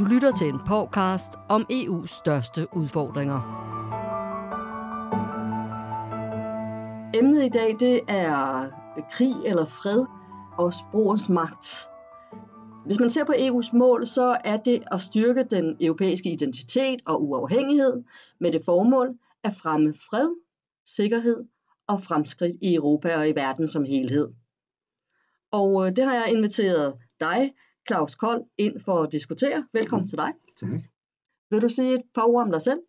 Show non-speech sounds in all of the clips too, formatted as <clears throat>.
Du lytter til en podcast om EU's største udfordringer. Emnet i dag det er krig eller fred og sprogets magt. Hvis man ser på EU's mål, så er det at styrke den europæiske identitet og uafhængighed med det formål at fremme fred, sikkerhed og fremskridt i Europa og i verden som helhed. Og øh, det har jeg inviteret dig, Claus Kold, ind for at diskutere. Velkommen mm. til dig. Tak. Vil du sige et par ord om dig selv?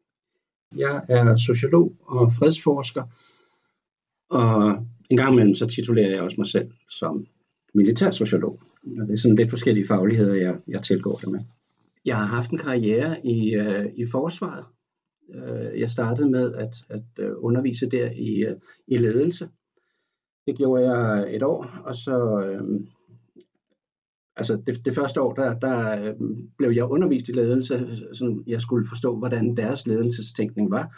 Jeg er sociolog og fredsforsker, og en gang imellem så titulerer jeg også mig selv som militærsociolog. Og det er sådan lidt forskellige fagligheder, jeg, jeg tilgår det med. Jeg har haft en karriere i, uh, i forsvaret. Uh, jeg startede med at, at uh, undervise der i, uh, i ledelse. Det gjorde jeg et år, og så uh, altså det, det første år, der, der øh, blev jeg undervist i ledelse, så jeg skulle forstå, hvordan deres ledelsestænkning var.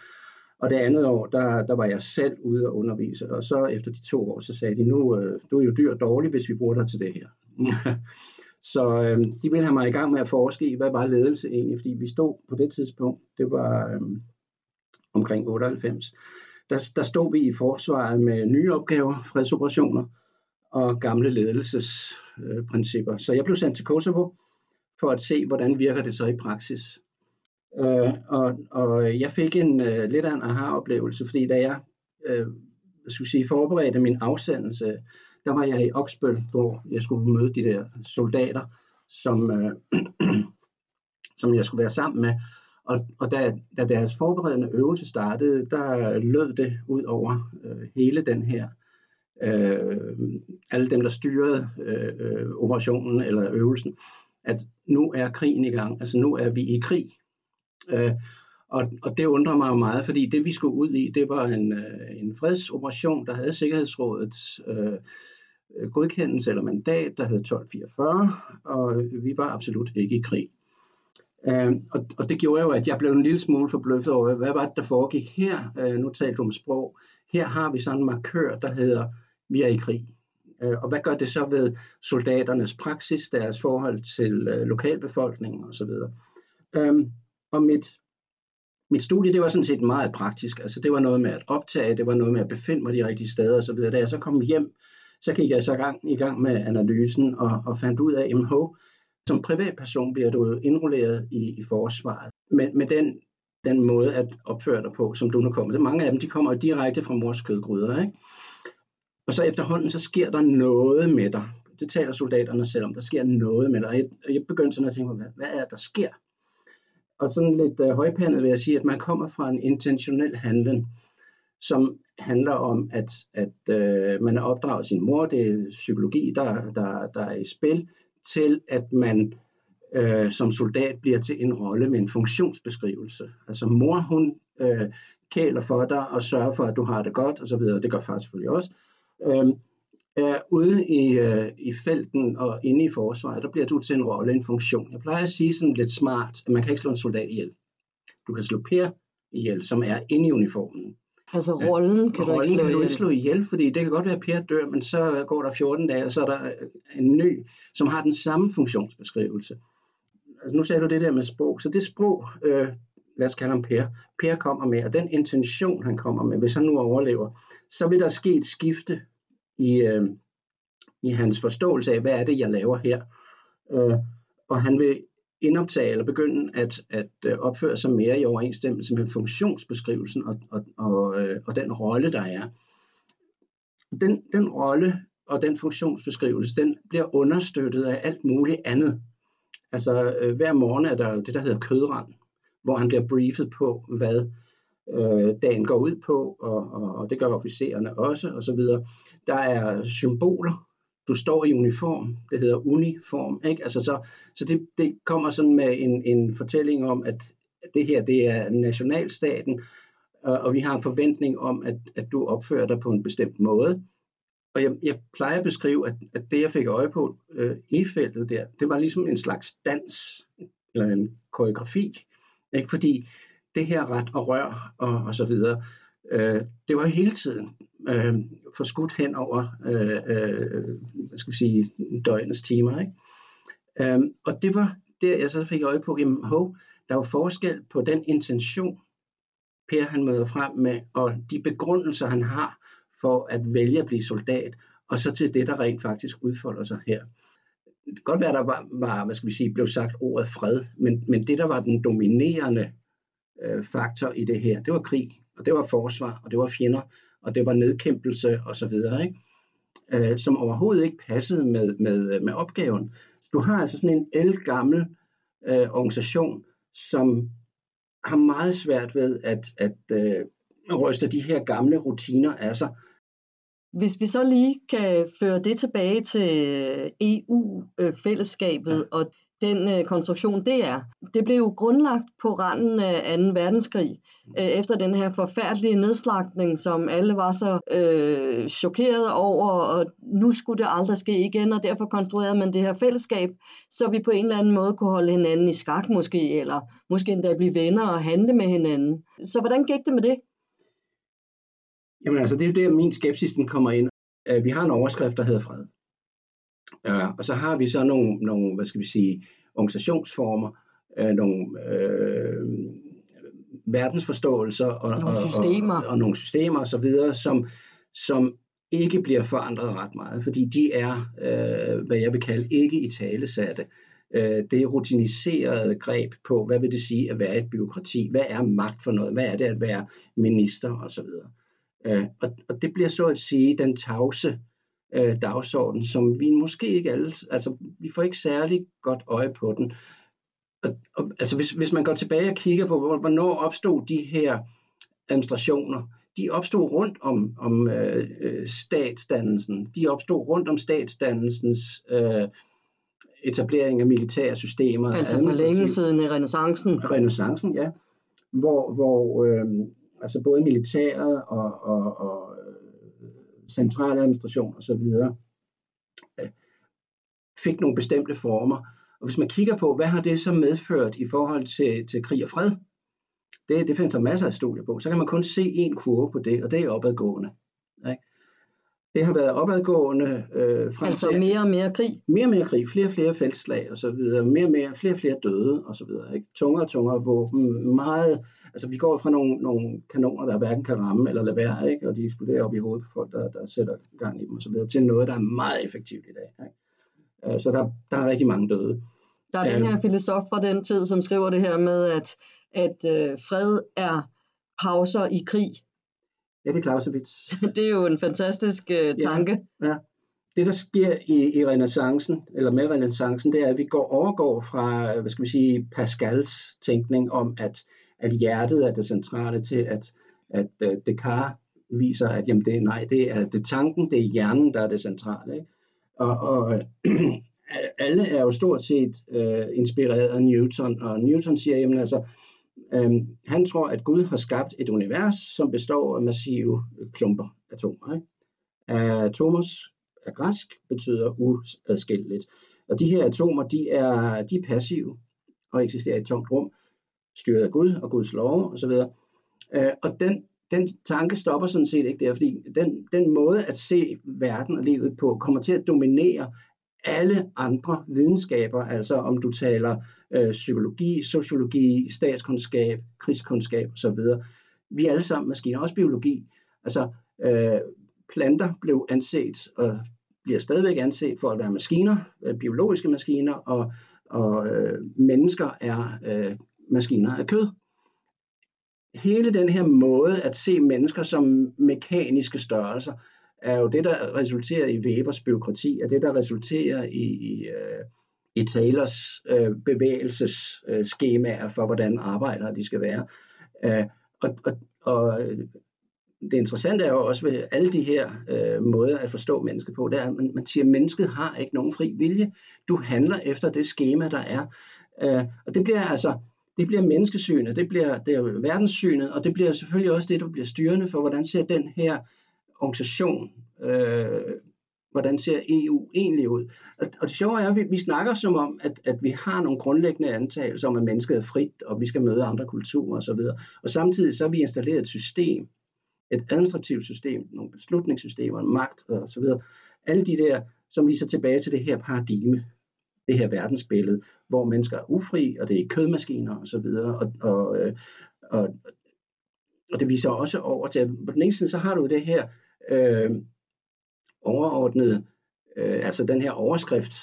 Og det andet år, der, der var jeg selv ude og undervise, og så efter de to år, så sagde de, nu øh, du er jo dyr og dårlig, hvis vi bruger dig til det her. <laughs> så øh, de ville have mig i gang med at forske i, hvad var ledelse egentlig, fordi vi stod på det tidspunkt, det var øh, omkring 98, der, der stod vi i forsvaret med nye opgaver, fredsoperationer, og gamle ledelsesprincipper. Så jeg blev sendt til Kosovo for at se, hvordan virker det så i praksis. Øh, og, og jeg fik en øh, lidt af en aha-oplevelse, fordi da jeg øh, skulle sige, forberedte min afsendelse, der var jeg i Oksbøl, hvor jeg skulle møde de der soldater, som, øh, <clears throat> som jeg skulle være sammen med. Og, og da, da deres forberedende øvelse startede, der lød det ud over øh, hele den her øh, alle dem, der styrede øh, øh, operationen eller øvelsen, at nu er krigen i gang, altså nu er vi i krig. Øh, og, og det undrer mig jo meget, fordi det vi skulle ud i, det var en, øh, en fredsoperation, der havde Sikkerhedsrådets øh, godkendelse eller mandat, der hed 1244, og vi var absolut ikke i krig. Uh, og, og det gjorde jo, at jeg blev en lille smule forbløffet over, hvad var det, der foregik her? Uh, nu talte du om sprog. Her har vi sådan en markør, der hedder vi er i krig. Øh, og hvad gør det så ved soldaternes praksis, deres forhold til øh, lokalbefolkningen osv.? Øhm, og mit, mit studie, det var sådan set meget praktisk. Altså det var noget med at optage, det var noget med at befinde mig de rigtige steder osv. Da jeg så kom hjem, så gik jeg så gang, i gang med analysen og, og fandt ud af, at som privatperson bliver du indrulleret i, i forsvaret. Men med den, den måde at opføre dig på, som du nu kommer. Mange af dem, de kommer direkte fra mors kødgryder, ikke? Og så efterhånden, så sker der noget med dig. Det taler soldaterne selv om. Der sker noget med dig. Og jeg, jeg begyndte sådan at tænke, hvad, hvad er det, der sker? Og sådan lidt øh, højpandet vil jeg sige, at man kommer fra en intentionel handling, som handler om, at, at øh, man er opdraget sin mor, det er psykologi, der, der, der er i spil, til at man øh, som soldat bliver til en rolle med en funktionsbeskrivelse. Altså mor, hun øh, kæler for dig og sørger for, at du har det godt osv., det gør far selvfølgelig også øh, er ude i, øh, i felten og inde i forsvaret, der bliver du til en rolle, en funktion. Jeg plejer at sige sådan lidt smart, at man kan ikke slå en soldat ihjel. Du kan slå Per ihjel, som er inde i uniformen. Altså rollen kan rollen du ikke slå kan du ikke slå ihjel, fordi det kan godt være, at Per dør, men så går der 14 dage, og så er der en ny, som har den samme funktionsbeskrivelse. Altså, nu sagde du det der med sprog, så det sprog, øh, lad os kalde ham Per, Per kommer med, og den intention, han kommer med, hvis han nu overlever, så vil der ske et skifte i, øh, i hans forståelse af, hvad er det, jeg laver her. Øh, og han vil indoptage eller begynde at, at øh, opføre sig mere i overensstemmelse med funktionsbeskrivelsen og, og, og, øh, og den rolle, der er. Den, den rolle og den funktionsbeskrivelse, den bliver understøttet af alt muligt andet. Altså øh, hver morgen er der det, der hedder kødrand, hvor han bliver briefet på, hvad øh, dagen går ud på, og, og, og det gør officererne også, og så videre. Der er symboler. Du står i uniform. Det hedder uniform. Ikke? Altså så så det, det kommer sådan med en, en fortælling om, at det her det er nationalstaten, og, og vi har en forventning om, at, at du opfører dig på en bestemt måde. Og jeg, jeg plejer at beskrive, at, at det jeg fik øje på øh, i feltet der, det var ligesom en slags dans, eller en koreografi. Ikke? Fordi det her ret og rør og, og så videre, øh, det var hele tiden øh, forskudt hen over øh, øh, hvad skal vi sige, døgnets timer. Ikke? Øh, og det var, der, jeg så fik øje på, jamen hov, der er jo forskel på den intention, Per han møder frem med, og de begrundelser, han har for at vælge at blive soldat, og så til det, der rent faktisk udfolder sig her. Det kan godt være, der var, var hvad skal vi sige, blev sagt ordet fred, men, men det, der var den dominerende øh, faktor i det her, det var krig, og det var forsvar, og det var fjender, og det var nedkæmpelse osv., ikke? Øh, som overhovedet ikke passede med, med, med opgaven. Så du har altså sådan en elgammel øh, organisation, som har meget svært ved at, at øh, ryste de her gamle rutiner af sig. Hvis vi så lige kan føre det tilbage til EU-fællesskabet øh, og den øh, konstruktion, det er. Det blev jo grundlagt på randen af 2. verdenskrig, øh, efter den her forfærdelige nedslagning, som alle var så øh, chokerede over, og nu skulle det aldrig ske igen, og derfor konstruerede man det her fællesskab, så vi på en eller anden måde kunne holde hinanden i skak måske, eller måske endda blive venner og handle med hinanden. Så hvordan gik det med det? Jamen altså, det er jo der, min skepsis den kommer ind. Øh, vi har en overskrift, der hedder fred. Uh, og så har vi så nogle, nogle hvad skal vi sige, organisationsformer, uh, nogle uh, verdensforståelser og, nogle systemer. og, og, og nogle systemer osv., som, som ikke bliver forandret ret meget, fordi de er, uh, hvad jeg vil kalde, ikke i tale satte. Uh, det er rutiniseret greb på, hvad vil det sige at være et byråkrati? Hvad er magt for noget? Hvad er det at være minister osv.? Uh, og, og det bliver så at sige den tavse øh, dagsorden, som vi måske ikke alle, altså vi får ikke særlig godt øje på den. Og, og, altså hvis, hvis man går tilbage og kigger på, hvornår opstod de her administrationer, de opstod rundt om, om øh, øh statsdannelsen. De opstod rundt om statsdannelsens øh, etablering af militære systemer. Altså for længe siden i renaissancen. Renaissancen, ja. Hvor, hvor øh, altså både militæret og, og, og øh, centraladministration osv., øh, fik nogle bestemte former. Og hvis man kigger på, hvad har det så medført i forhold til, til krig og fred, det, det findes der masser af studier på, så kan man kun se en kurve på det, og det er opadgående. Det har været opadgående øh, frem altså til... mere og mere krig? Mere og mere krig, flere og flere feltslag og så videre, mere og mere, flere og flere døde og så videre. Ikke? Tungere og tungere våben, meget... Altså vi går fra nogle, nogle kanoner, der hverken kan ramme eller lade være, ikke? og de eksploderer op i hovedet på folk, der, der sætter gang i dem og så videre, til noget, der er meget effektivt i dag. Ikke? Øh, så der, der er rigtig mange døde. Der er den her filosof fra den tid, som skriver det her med, at, at øh, fred er pauser i krig, Ja, det Clausewitz. <laughs> det er jo en fantastisk uh, tanke. Ja, ja. Det, der sker i, i renaissancen, eller med renaissancen, det er, at vi går overgår fra, hvad skal vi sige, Pascals tænkning om, at, at hjertet er det centrale til, at, at uh, Descartes viser, at jamen, det, nej, det er det tanken, det er hjernen, der er det centrale. Ikke? Og, og <clears throat> alle er jo stort set uh, inspireret af Newton, og Newton siger, jamen altså, Øhm, han tror, at Gud har skabt et univers, som består af massive klumper atomer. Ikke? Øh, Atomos er græsk, betyder uadskilleligt. Og de her atomer, de er, de er passive og eksisterer i et tomt rum, styret af Gud og Guds lov osv. Øh, og den, den tanke stopper sådan set ikke der, fordi den, den måde at se verden og livet på kommer til at dominere alle andre videnskaber, altså om du taler øh, psykologi, sociologi, statskundskab, krigskundskab osv. Vi er alle sammen maskiner, også biologi. Altså øh, planter blev anset og bliver stadigvæk anset for at være maskiner, øh, biologiske maskiner, og, og øh, mennesker er øh, maskiner af kød. Hele den her måde at se mennesker som mekaniske størrelser, er jo det, der resulterer i Webers byråkrati, er det, der resulterer i, i, øh, i Taylors øh, bevægelsesskemaer øh, for, hvordan arbejdere de skal være. Øh, og, og, og øh, det interessante er jo også ved alle de her øh, måder at forstå mennesket på, det er, at man, man siger, at mennesket har ikke nogen fri vilje. Du handler efter det skema, der er. Øh, og det bliver altså det bliver menneskesynet, det bliver det er verdenssynet, og det bliver selvfølgelig også det, der bliver styrende for, hvordan ser den her organisation, øh, hvordan ser EU egentlig ud? Og, og det sjove er, at vi, vi snakker som om, at, at vi har nogle grundlæggende antagelser om, at mennesket er frit, og vi skal møde andre kulturer osv. Og, og samtidig så har vi installeret et system, et administrativt system, nogle beslutningssystemer, magt og så videre. Alle de der, som viser tilbage til det her paradigme. det her verdensbillede, hvor mennesker er ufri, og det er kødmaskiner osv., og, så og, og, øh, og, og det viser også over til, at på den ene side, så har du det her øh, overordnede, øh, altså den her overskrift,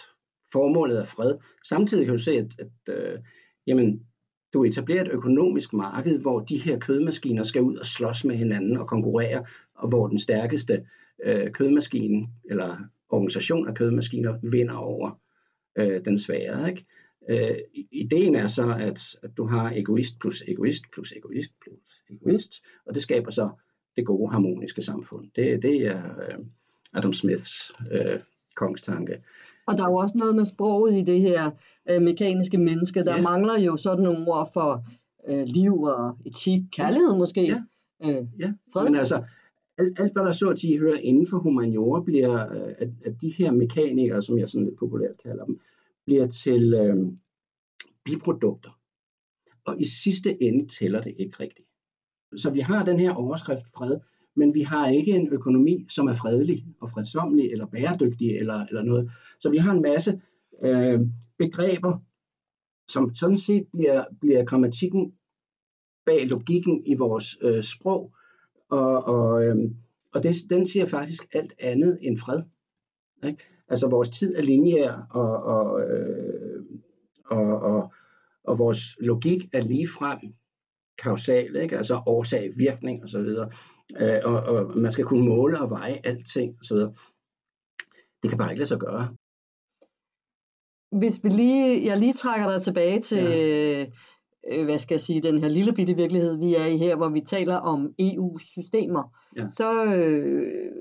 formålet er fred. Samtidig kan du se, at, at øh, jamen, du etablerer et økonomisk marked, hvor de her kødmaskiner skal ud og slås med hinanden og konkurrere, og hvor den stærkeste øh, kødmaskine, eller organisation af kødmaskiner, vinder over øh, den svære. Ikke? Øh, ideen er så, at, at du har egoist plus egoist plus egoist plus egoist, og det skaber så det gode harmoniske samfund. Det, det er øh, Adam Smiths øh, kongstanke. Og der er jo også noget med sproget i det her øh, mekaniske menneske. Der ja. mangler jo sådan nogle ord for øh, liv og etik, kærlighed måske. Ja, øh, ja. Fred. men altså, alt, alt hvad der så at sige hører inden for humaniora, bliver, øh, at, at de her mekanikere, som jeg sådan lidt populært kalder dem, bliver til øh, biprodukter. Og i sidste ende tæller det ikke rigtigt. Så vi har den her overskrift fred, men vi har ikke en økonomi, som er fredelig og fredsomlig eller bæredygtig eller, eller noget. Så vi har en masse øh, begreber, som sådan set bliver, bliver grammatikken bag logikken i vores øh, sprog, og, og, øh, og det, den siger faktisk alt andet end fred. Ikke? Altså vores tid er lineær, og, og, øh, og, og, og vores logik er lige frem kausal, ikke? altså årsag, virkning osv. Øh, og, og man skal kunne måle og veje alting osv. Det kan bare ikke lade sig gøre. Hvis vi lige, jeg lige trækker dig tilbage til, ja. øh, hvad skal jeg sige, den her lille bitte virkelighed, vi er i her, hvor vi taler om EU-systemer, ja. så øh,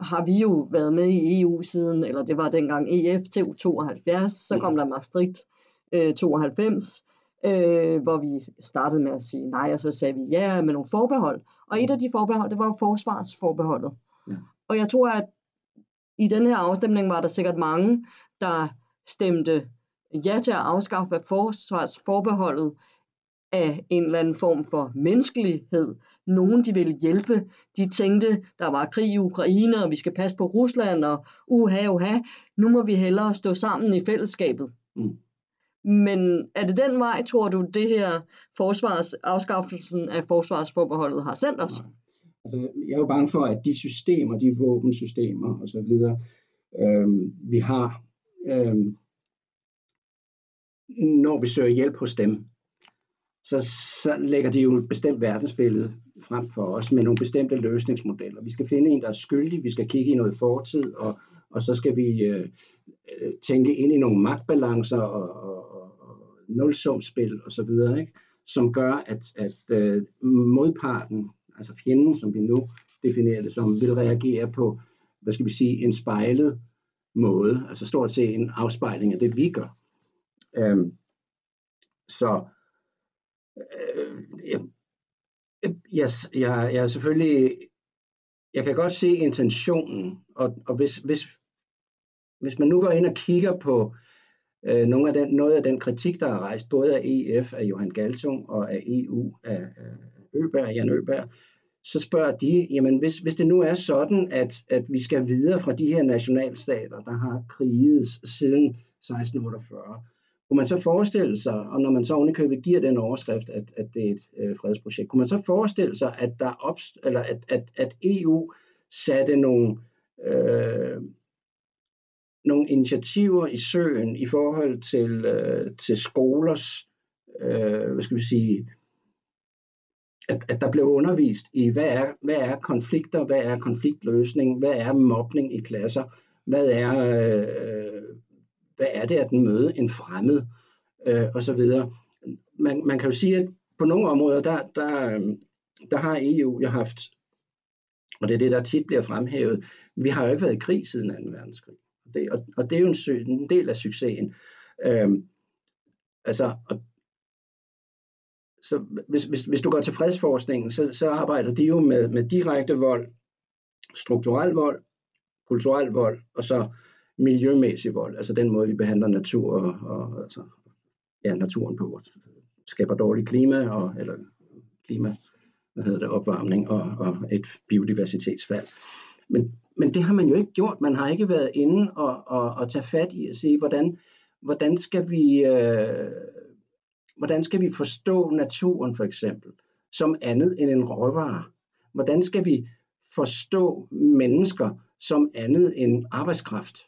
har vi jo været med i EU siden, eller det var dengang EF til 72, så kom mm. der Maastricht øh, 92, øh, hvor vi startede med at sige nej, og så sagde vi ja med nogle forbehold. Og et af de forbehold, det var forsvarsforbeholdet. Ja. Og jeg tror, at i den her afstemning var der sikkert mange, der stemte ja til at afskaffe forsvarsforbeholdet af en eller anden form for menneskelighed. Nogen, de ville hjælpe. De tænkte, der var krig i Ukraine, og vi skal passe på Rusland, og uha, uha, nu må vi hellere stå sammen i fællesskabet. Mm. Men er det den vej, tror du, det her forsvars, afskaffelsen af forsvarsforbeholdet har sendt os? Nej. Altså, jeg er jo bange for, at de systemer, de våbensystemer og så videre, øhm, vi har, øhm, når vi søger hjælp hos dem, så, så lægger de jo et bestemt verdensbillede frem for os med nogle bestemte løsningsmodeller. Vi skal finde en, der er skyldig, vi skal kigge i noget fortid, og, og så skal vi øh, øh tænke ind i nogle magtbalancer og, og, nulsumspil og så videre, ikke? som gør, at, at øh, modparten, altså fjenden, som vi nu definerer det som, vil reagere på, hvad skal vi sige, en spejlet måde, altså stort set en afspejling af det, vi gør. Øhm, så øh, jeg, jeg, jeg, jeg er selvfølgelig, jeg kan godt se intentionen, og, og hvis, hvis, hvis man nu går ind og kigger på øh, nogle af den, noget af den kritik, der er rejst både af EF, af Johan Galtung og af EU, af, af Øberg, Jan Øberg, så spørger de, jamen hvis, hvis det nu er sådan, at, at vi skal videre fra de her nationalstater, der har kriget siden 1648, kunne man så forestille sig, og når man så ovenikøbet giver den overskrift, at, at det er et øh, fredsprojekt, kunne man så forestille sig, at, der opst- eller at, at, at EU satte nogle, øh, nogle initiativer i søen i forhold til, øh, til skolers, øh, hvad skal vi sige, at, at der blev undervist i, hvad er, hvad er konflikter, hvad er konfliktløsning, hvad er mobning i klasser, hvad er, øh, hvad er det at møde en fremmed, øh, og så videre. Man, man kan jo sige, at på nogle områder, der, der, øh, der har EU jo haft, og det er det, der tit bliver fremhævet, vi har jo ikke været i krig siden 2. verdenskrig. Det, og, og det er jo en, en del af succesen. Øhm, altså, og, så hvis, hvis, hvis du går til fredsforskningen, så, så arbejder de jo med, med direkte vold, strukturel vold, kulturel vold, og så miljømæssig vold, altså den måde, vi behandler natur og, og altså, ja, naturen på, skaber dårligt klima, og, eller klima, hvad hedder det, opvarmning og, og et biodiversitetsfald. Men men det har man jo ikke gjort. Man har ikke været inde og, og, og tage fat i at sige, hvordan, hvordan skal vi, øh, hvordan skal vi forstå naturen for eksempel, som andet end en råvare? Hvordan skal vi forstå mennesker som andet end arbejdskraft,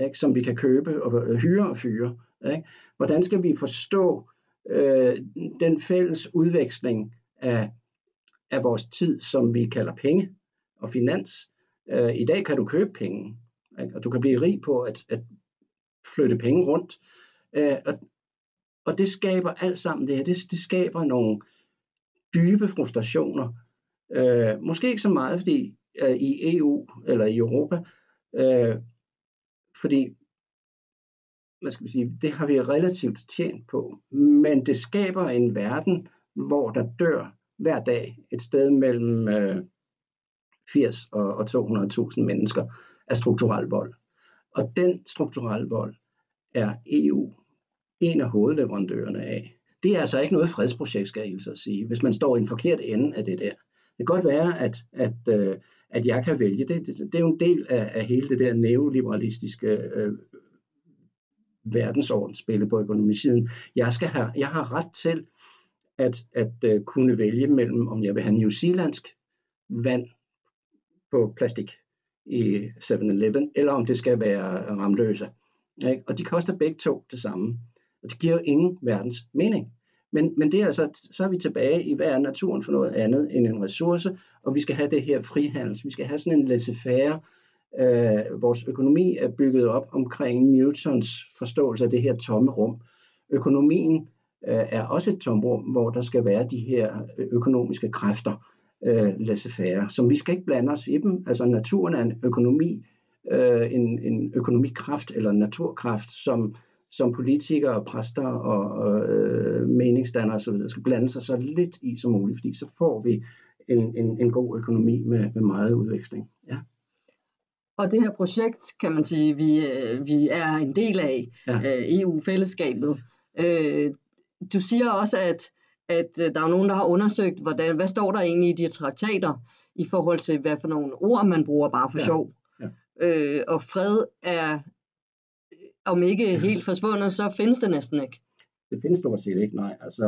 ikke? som vi kan købe og øh, hyre og fyre? Ikke? Hvordan skal vi forstå øh, den fælles udveksling af, af vores tid, som vi kalder penge og finans? Øh, I dag kan du købe penge, ikke? og du kan blive rig på at, at flytte penge rundt. Øh, og, og det skaber alt sammen det her, det, det skaber nogle dybe frustrationer. Øh, måske ikke så meget fordi øh, i EU eller i Europa, øh, fordi hvad skal vi sige, det har vi relativt tjent på, men det skaber en verden, hvor der dør hver dag et sted mellem øh, 80 og, og 200.000 mennesker af strukturel vold. Og den strukturelle vold er EU en af hovedleverandørerne af. Det er altså ikke noget fredsprojekt, skal jeg så sige, hvis man står i en forkert ende af det der. Det kan godt være, at, at, øh, at jeg kan vælge. Det, det, det er jo en del af, af hele det der neoliberalistiske øh, verdensordensspil på økonomisiden. Jeg, skal have, jeg har ret til at, at øh, kunne vælge mellem, om jeg vil have New Zealandsk vand på plastik i 7-Eleven, eller om det skal være ramløse. Ikke? Og de koster begge to det samme. Og det giver jo ingen verdens mening. Men, men det er altså, så er vi tilbage i, hvad er naturen for noget andet end en ressource, og vi skal have det her frihandels. Vi skal have sådan en laissez-faire. Øh, vores økonomi er bygget op omkring Newtons forståelse af det her tomme rum. Økonomien øh, er også et tomrum, hvor der skal være de her økonomiske kræfter, øh, laissez-faire, som vi skal ikke blande os i dem. Altså naturen er en økonomi, øh, en, en økonomikraft eller en naturkraft, som, som politikere og præster og, og øh, meningsdannere osv. skal blande sig så lidt i som muligt, fordi så får vi en, en, en god økonomi med, med meget udveksling. Ja. Og det her projekt, kan man sige, vi, øh, vi er en del af, ja. Øh, EU-fællesskabet. Øh, du siger også, at, at der er nogen, der har undersøgt, hvordan, hvad står der egentlig i de traktater, i forhold til, hvad for nogle ord man bruger bare for ja. sjov. Ja. Øh, og fred er, om ikke helt forsvundet, så findes det næsten ikke. Det findes stort set ikke, nej. Altså,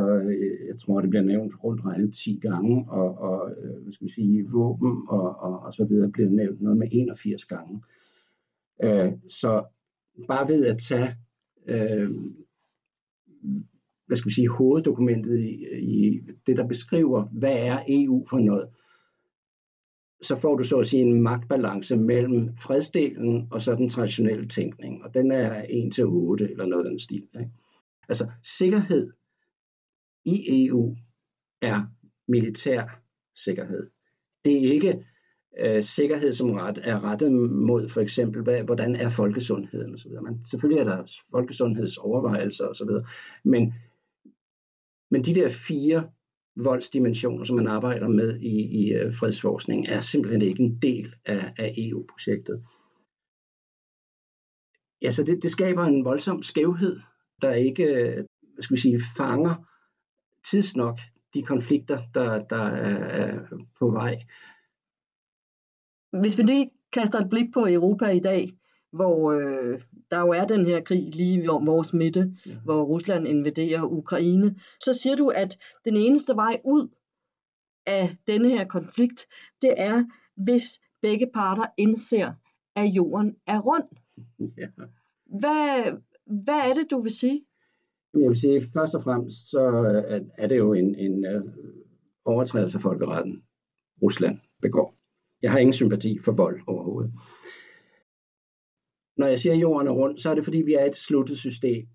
jeg tror, det bliver nævnt rundt regnet 10 gange, og, og hvad skal vi sige, våben og, og, og så videre bliver nævnt noget med 81 gange. Øh, så bare ved at tage øh, hvad skal vi sige, hoveddokumentet i, i det, der beskriver, hvad er EU for noget, så får du så at sige en magtbalance mellem fredsdelen og så den traditionelle tænkning. Og den er 1 til 8 eller noget af den stil. Ikke? Altså sikkerhed i EU er militær sikkerhed. Det er ikke øh, sikkerhed, som ret, er rettet mod for eksempel, hvad, hvordan er folkesundheden osv. Men selvfølgelig er der folkesundhedsovervejelser osv. Men, men de der fire voldsdimensioner, som man arbejder med i, i øh, fredsforskning, er simpelthen ikke en del af, af EU-projektet. Ja, så det, det skaber en voldsom skævhed, der ikke øh, hvad skal vi sige, fanger tidsnok de konflikter, der, der er, er på vej. Hvis vi lige kaster et blik på Europa i dag, hvor øh, der jo er den her krig lige om vores midte, ja. hvor Rusland invaderer Ukraine, så siger du, at den eneste vej ud af denne her konflikt, det er, hvis begge parter indser, at jorden er rund. Ja. Hvad, hvad er det, du vil sige? Jeg vil sige, først og fremmest, så er det jo en, en uh, overtrædelse af folkeretten, Rusland begår. Jeg har ingen sympati for vold overhovedet. Når jeg siger, at jorden er rund, så er det fordi, vi er et sluttet system,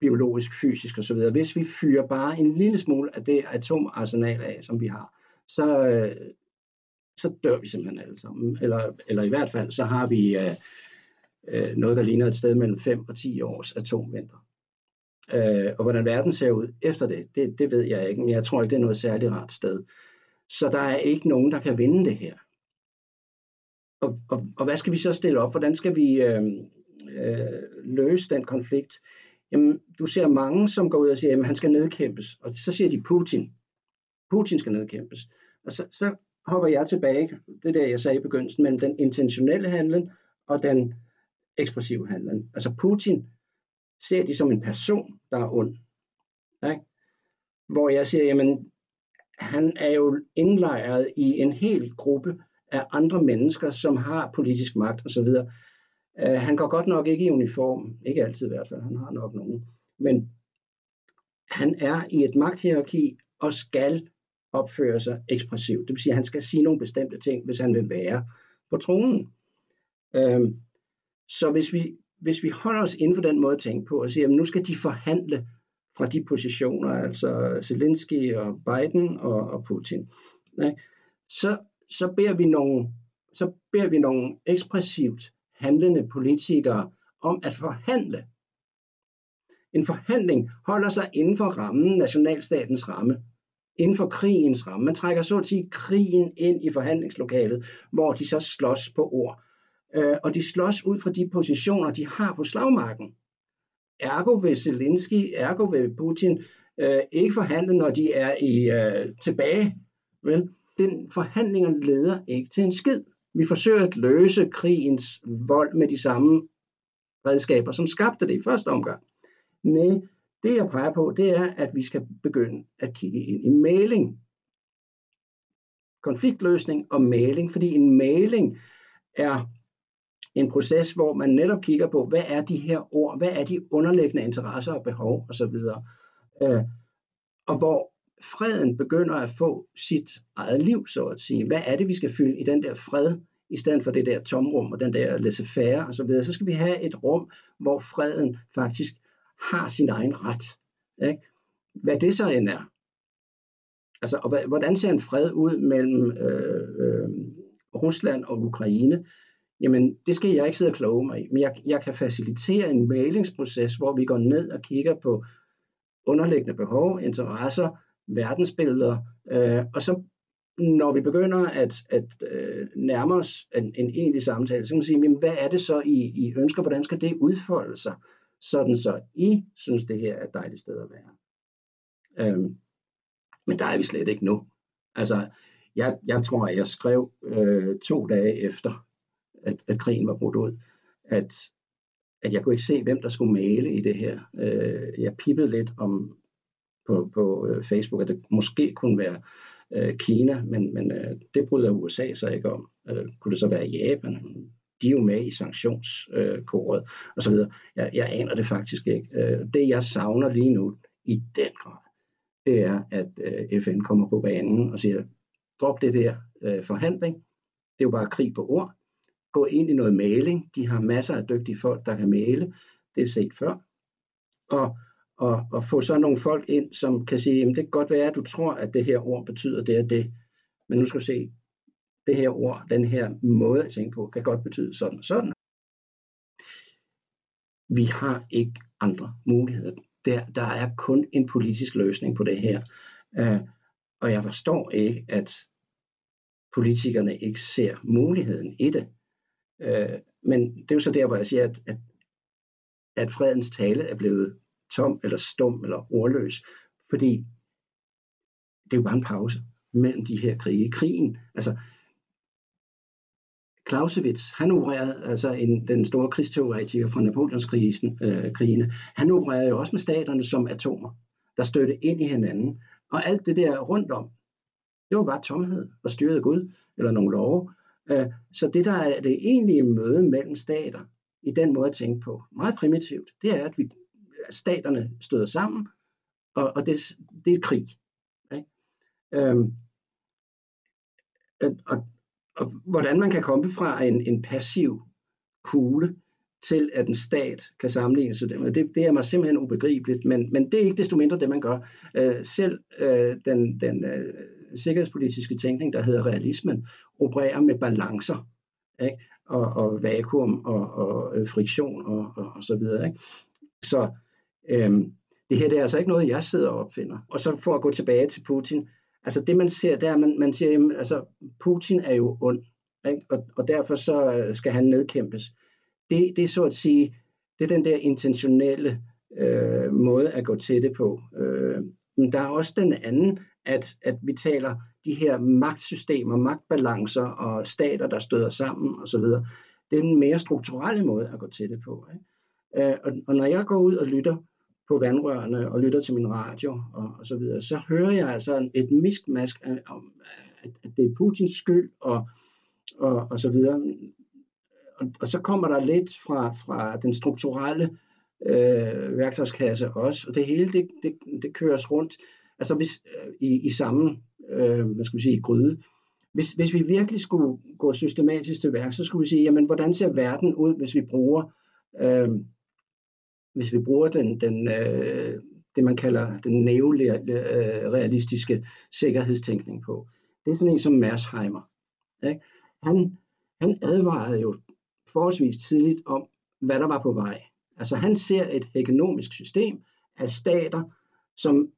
biologisk, fysisk osv. Hvis vi fyrer bare en lille smule af det atomarsenal af, som vi har, så, øh, så dør vi simpelthen alle sammen. Eller, eller i hvert fald, så har vi øh, øh, noget, der ligner et sted mellem 5 og 10 års atomvinter. Øh, og hvordan verden ser ud efter det, det, det ved jeg ikke, men jeg tror ikke, det er noget særligt rart sted. Så der er ikke nogen, der kan vinde det her og, og, og hvad skal vi så stille op? Hvordan skal vi øh, øh, løse den konflikt? Jamen, du ser mange, som går ud og siger, at han skal nedkæmpes. Og så siger de Putin. Putin skal nedkæmpes. Og så, så hopper jeg tilbage, det der jeg sagde i begyndelsen, mellem den intentionelle handling og den ekspressive handling. Altså Putin ser de som en person, der er ond. Ikke? Hvor jeg siger, jamen, han er jo indlejret i en hel gruppe af andre mennesker, som har politisk magt osv. Uh, øh, han går godt nok ikke i uniform, ikke altid i hvert fald, han har nok nogen, men han er i et magthierarki og skal opføre sig ekspressivt. Det vil sige, at han skal sige nogle bestemte ting, hvis han vil være på tronen. Øhm, så hvis vi, hvis vi holder os inden for den måde at tænke på, og siger, at nu skal de forhandle fra de positioner, altså Zelensky og Biden og, og Putin, ikke? så, så, beder vi nogle, så beder vi nogle ekspressivt handlende politikere om at forhandle. En forhandling holder sig inden for rammen, nationalstatens ramme inden for krigens ramme. Man trækker så at sige krigen ind i forhandlingslokalet, hvor de så slås på ord. Øh, og de slås ud fra de positioner, de har på slagmarken. Ergo vil Zelensky, ergo vil Putin øh, ikke forhandle, når de er i øh, tilbage. Vel? Den forhandlinger leder ikke til en skid. Vi forsøger at løse krigens vold med de samme redskaber, som skabte det i første omgang. Nej, det jeg peger på, det er, at vi skal begynde at kigge ind i maling. Konfliktløsning og maling, fordi en maling er en proces, hvor man netop kigger på, hvad er de her ord, hvad er de underliggende interesser og behov osv. Øh, og hvor freden begynder at få sit eget liv, så at sige. Hvad er det, vi skal fylde i den der fred, i stedet for det der tomrum og den der laissez-faire osv. Så, videre. så skal vi have et rum, hvor freden faktisk har sin egen ret. Ikke? Hvad det så end er. Altså, og hvordan ser en fred ud mellem øh, øh, Rusland og Ukraine? Jamen, det skal jeg ikke sidde og kloge mig i, men jeg, jeg kan facilitere en malingsproces, hvor vi går ned og kigger på underliggende behov, interesser, verdensbilleder, øh, og så når vi begynder at, at øh, nærme os en, en egentlig samtale, så kan man sige, jamen, hvad er det så, I, I ønsker, hvordan skal det udfolde sig? sådan så I synes, det her er et dejligt sted at være. Øhm, men der er vi slet ikke nu. Altså, jeg, jeg tror, at jeg skrev øh, to dage efter, at, at krigen var brudt ud, at, at jeg kunne ikke se, hvem der skulle male i det her. Øh, jeg pippede lidt om på, på øh, Facebook, at det måske kunne være øh, Kina, men, men øh, det bryder USA så ikke om. Øh, kunne det så være Japan? de er jo med i sanktionskoret øh, osv. Jeg, jeg aner det faktisk ikke. Øh, det jeg savner lige nu i den grad, det er, at øh, FN kommer på banen og siger, drop det der øh, forhandling, det er jo bare krig på ord, gå ind i noget maling, de har masser af dygtige folk, der kan male, det er set før, og, og, og få så nogle folk ind, som kan sige, jamen det kan godt være, at du tror, at det her ord betyder det og det, men nu skal du se, det her ord, den her måde at tænke på, kan godt betyde sådan og sådan. Vi har ikke andre muligheder. Der, der er kun en politisk løsning på det her. Uh, og jeg forstår ikke, at politikerne ikke ser muligheden i det. Uh, men det er jo så der, hvor jeg siger, at, at, at fredens tale er blevet tom eller stum eller ordløs, fordi det er jo bare en pause mellem de her krige. Krigen, altså Clausewitz, han opererede, altså en, den store krigsteoretiker fra Napoleonskrigene, øh, krigene, han opererede jo også med staterne som atomer, der støtte ind i hinanden. Og alt det der rundt om, det var bare tomhed og styret af Gud, eller nogle love. Øh, så det, der er det egentlige møde mellem stater, i den måde at tænke på, meget primitivt, det er, at vi, staterne støder sammen, og, og det, det er krig. Ikke? Øhm, og, og hvordan man kan komme fra en, en passiv kugle til at en stat kan sammenlignes med det, det er mig simpelthen ubegribeligt, men, men det er ikke desto mindre det, man gør. Øh, selv øh, den, den øh, sikkerhedspolitiske tænkning, der hedder realismen, opererer med balancer, ikke? Og, og vakuum og, og øh, friktion og, og, og så videre. Ikke? Så øh, det her det er altså ikke noget, jeg sidder og opfinder. Og så for at gå tilbage til Putin, Altså det man ser, der man, man siger, jamen, altså Putin er jo ond, ikke? Og, og derfor så øh, skal han nedkæmpes. Det, det er så at sige, det er den der intentionelle øh, måde at gå til det på. Øh, men der er også den anden, at, at vi taler de her magtsystemer, magtbalancer og stater, der støder sammen osv. Det er en mere strukturelle måde at gå til det på. Ikke? Øh, og, og når jeg går ud og lytter på vandrørene og lytter til min radio og, og så videre, så hører jeg altså et miskmask om, at, at det er Putins skyld og, og, og så videre. Og, og så kommer der lidt fra, fra den strukturelle øh, værktøjskasse også, og det hele det, det, det køres rundt altså hvis, øh, i, i samme øh, hvad skal vi sige, gryde. Hvis, hvis vi virkelig skulle gå systematisk til værk, så skulle vi sige, jamen hvordan ser verden ud, hvis vi bruger øh, hvis vi bruger den, den, øh, det, man kalder den neorealistiske sikkerhedstænkning på. Det er sådan en som Mersheimer. Ikke? Han, han advarede jo forholdsvis tidligt om, hvad der var på vej. Altså han ser et økonomisk system af stater, som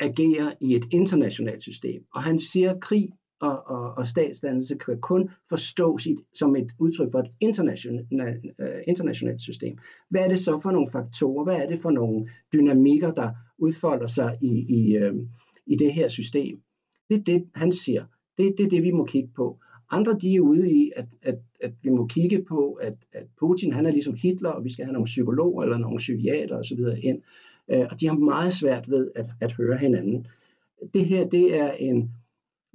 agerer i et internationalt system. Og han siger, at krig og, og, og statsdannelse kan kun forstås i, som et udtryk for et internationalt, uh, øh, internationalt system. Hvad er det så for nogle faktorer? Hvad er det for nogle dynamikker, der udfolder sig i, i, uh, i det her system? Det er det, han siger. Det, det er det, vi må kigge på. Andre de er ude i, at, at, at vi må kigge på, at, at Putin han er ligesom Hitler, og vi skal have nogle psykologer eller nogle psykiater osv. ind. Uh, og de har meget svært ved at, at høre hinanden. Det her, det er en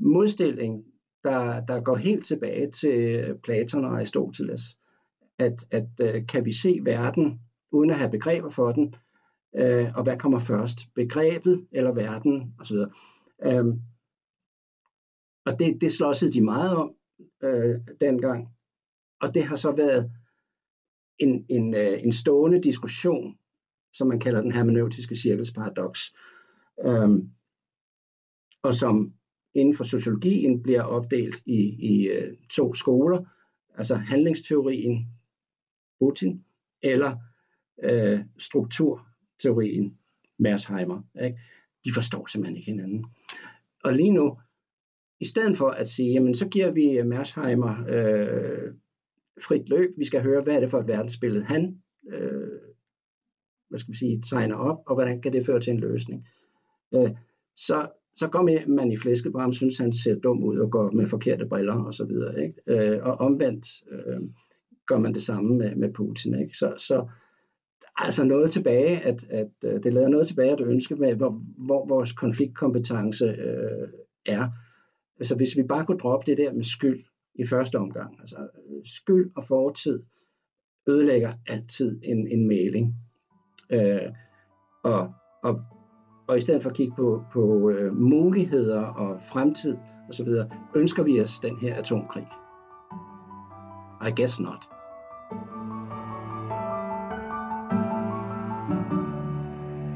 modstilling, der, der går helt tilbage til Platon og Aristoteles. At, at øh, kan vi se verden uden at have begreber for den, øh, og hvad kommer først, begrebet eller verden osv. Um, øhm, og det, det slåsede de meget om øh, dengang, og det har så været en, en, øh, en stående diskussion, som man kalder den hermeneutiske cirkelsparadoks, um, øhm, og som inden for sociologien bliver opdelt i, i øh, to skoler, altså handlingsteorien, Putin, eller øh, strukturteorien, Mersheimer. Ikke? De forstår simpelthen ikke hinanden. Og lige nu, i stedet for at sige, jamen så giver vi øh, Mersheimer øh, frit løb, vi skal høre, hvad er det for et verdensbillede, han øh, hvad skal vi sige, tegner op, og hvordan kan det føre til en løsning. Øh, så så går man i flæskebram, synes han ser dum ud og går med forkerte briller og så videre. Ikke? Øh, og omvendt øh, gør man det samme med, med Putin. Ikke? Så, så altså noget tilbage, at, at øh, det lader noget tilbage at ønske med, hvor, hvor vores konfliktkompetence øh, er. Altså hvis vi bare kunne droppe det der med skyld i første omgang. Altså øh, skyld og fortid ødelægger altid en, en mailing. Øh, og, og og i stedet for at kigge på, på øh, muligheder og fremtid osv., ønsker vi os den her atomkrig? I guess not.